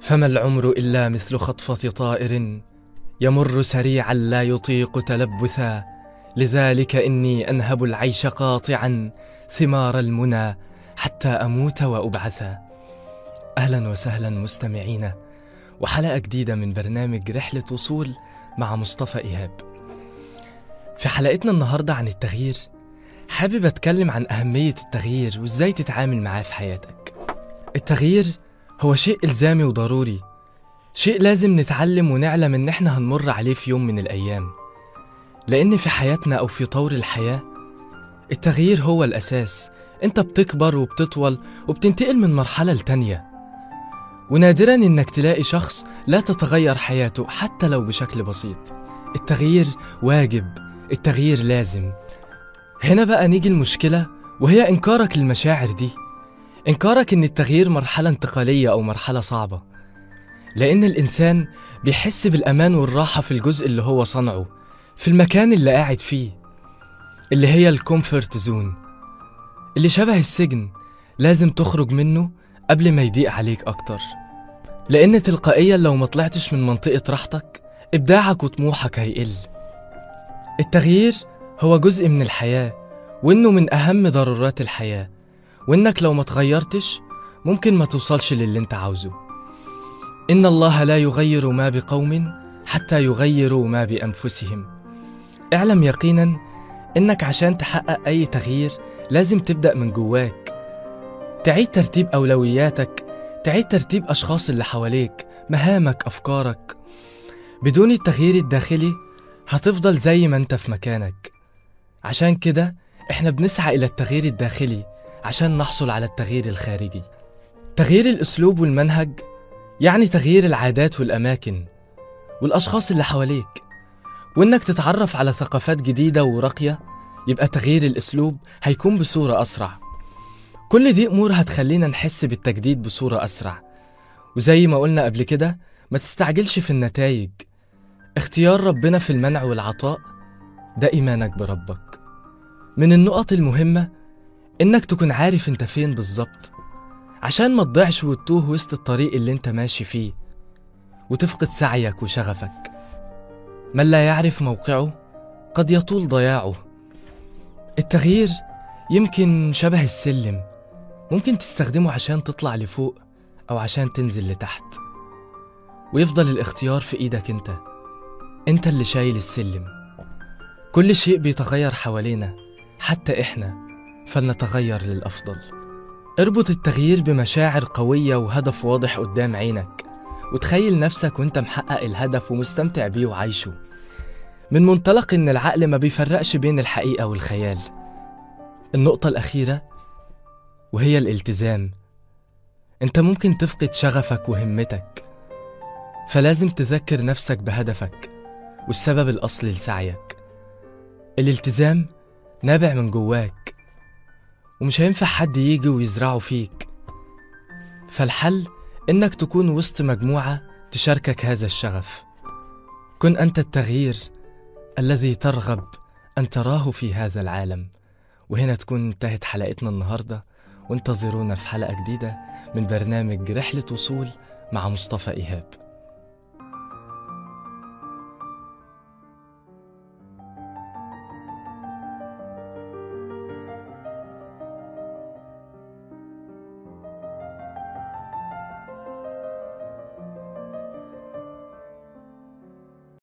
فما العمر إلا مثل خطفة طائر يمر سريعا لا يطيق تلبثا. لذلك إني أنهب العيش قاطعا ثمار المنى حتى أموت وأبعثا. أهلا وسهلا مستمعينا وحلقة جديدة من برنامج رحلة وصول مع مصطفى إيهاب. في حلقتنا النهارده عن التغيير حابب أتكلم عن أهمية التغيير وإزاي تتعامل معاه في حياتك. التغيير هو شيء إلزامي وضروري شيء لازم نتعلم ونعلم إن إحنا هنمر عليه في يوم من الأيام. لأن في حياتنا أو في طور الحياة التغيير هو الأساس. أنت بتكبر وبتطول وبتنتقل من مرحلة لتانية. ونادرا إنك تلاقي شخص لا تتغير حياته حتى لو بشكل بسيط. التغيير واجب التغيير لازم. هنا بقى نيجي المشكلة وهي إنكارك للمشاعر دي. إنكارك إن التغيير مرحلة انتقالية أو مرحلة صعبة. لأن الإنسان بيحس بالأمان والراحة في الجزء اللي هو صنعه في المكان اللي قاعد فيه اللي هي ال comfort zone. اللي شبه السجن لازم تخرج منه قبل ما يضيق عليك أكتر. لأن تلقائيا لو ما طلعتش من منطقة راحتك إبداعك وطموحك هيقل. التغيير هو جزء من الحياة وإنه من أهم ضرورات الحياة. وإنك لو ما تغيرتش ممكن ما توصلش للي أنت عاوزه. إن الله لا يغير ما بقوم حتى يغيروا ما بأنفسهم. اعلم يقينا إنك عشان تحقق أي تغيير لازم تبدأ من جواك. تعيد ترتيب أولوياتك تعيد ترتيب أشخاص اللي حواليك مهامك أفكارك. بدون التغيير الداخلي هتفضل زي ما أنت في مكانك. عشان كده إحنا بنسعى إلى التغيير الداخلي عشان نحصل على التغيير الخارجي. تغيير الأسلوب والمنهج يعني تغيير العادات والأماكن والأشخاص اللي حواليك. وإنك تتعرف على ثقافات جديدة وراقية يبقى تغيير الأسلوب هيكون بصورة أسرع. كل دي أمور هتخلينا نحس بالتجديد بصورة أسرع. وزي ما قلنا قبل كده ما تستعجلش في النتائج. اختيار ربنا في المنع والعطاء ده ايمانك بربك من النقط المهمة إنك تكون عارف أنت فين بالظبط عشان ما تضيعش وتتوه وسط الطريق اللي أنت ماشي فيه وتفقد سعيك وشغفك. من لا يعرف موقعه قد يطول ضياعه. التغيير يمكن شبه السلم ممكن تستخدمه عشان تطلع لفوق أو عشان تنزل لتحت. ويفضل الاختيار في إيدك أنت أنت اللي شايل السلم. كل شيء بيتغير حوالينا حتى إحنا. فلنتغير للأفضل. اربط التغيير بمشاعر قوية وهدف واضح قدام عينك وتخيل نفسك وانت محقق الهدف ومستمتع بيه وعايشه. من منطلق إن العقل ما بيفرقش بين الحقيقة والخيال. النقطة الأخيرة وهي الالتزام. انت ممكن تفقد شغفك وهمتك فلازم تذكر نفسك بهدفك والسبب الأصلي لسعيك. الالتزام نابع من جواك ومش هينفع حد يجي ويزرعه فيك. فالحل إنك تكون وسط مجموعة تشاركك هذا الشغف. كن أنت التغيير الذي ترغب أن تراه في هذا العالم. وهنا تكون انتهت حلقتنا النهاردة. وانتظرونا في حلقة جديدة من برنامج رحلة وصول مع مصطفى إيهاب.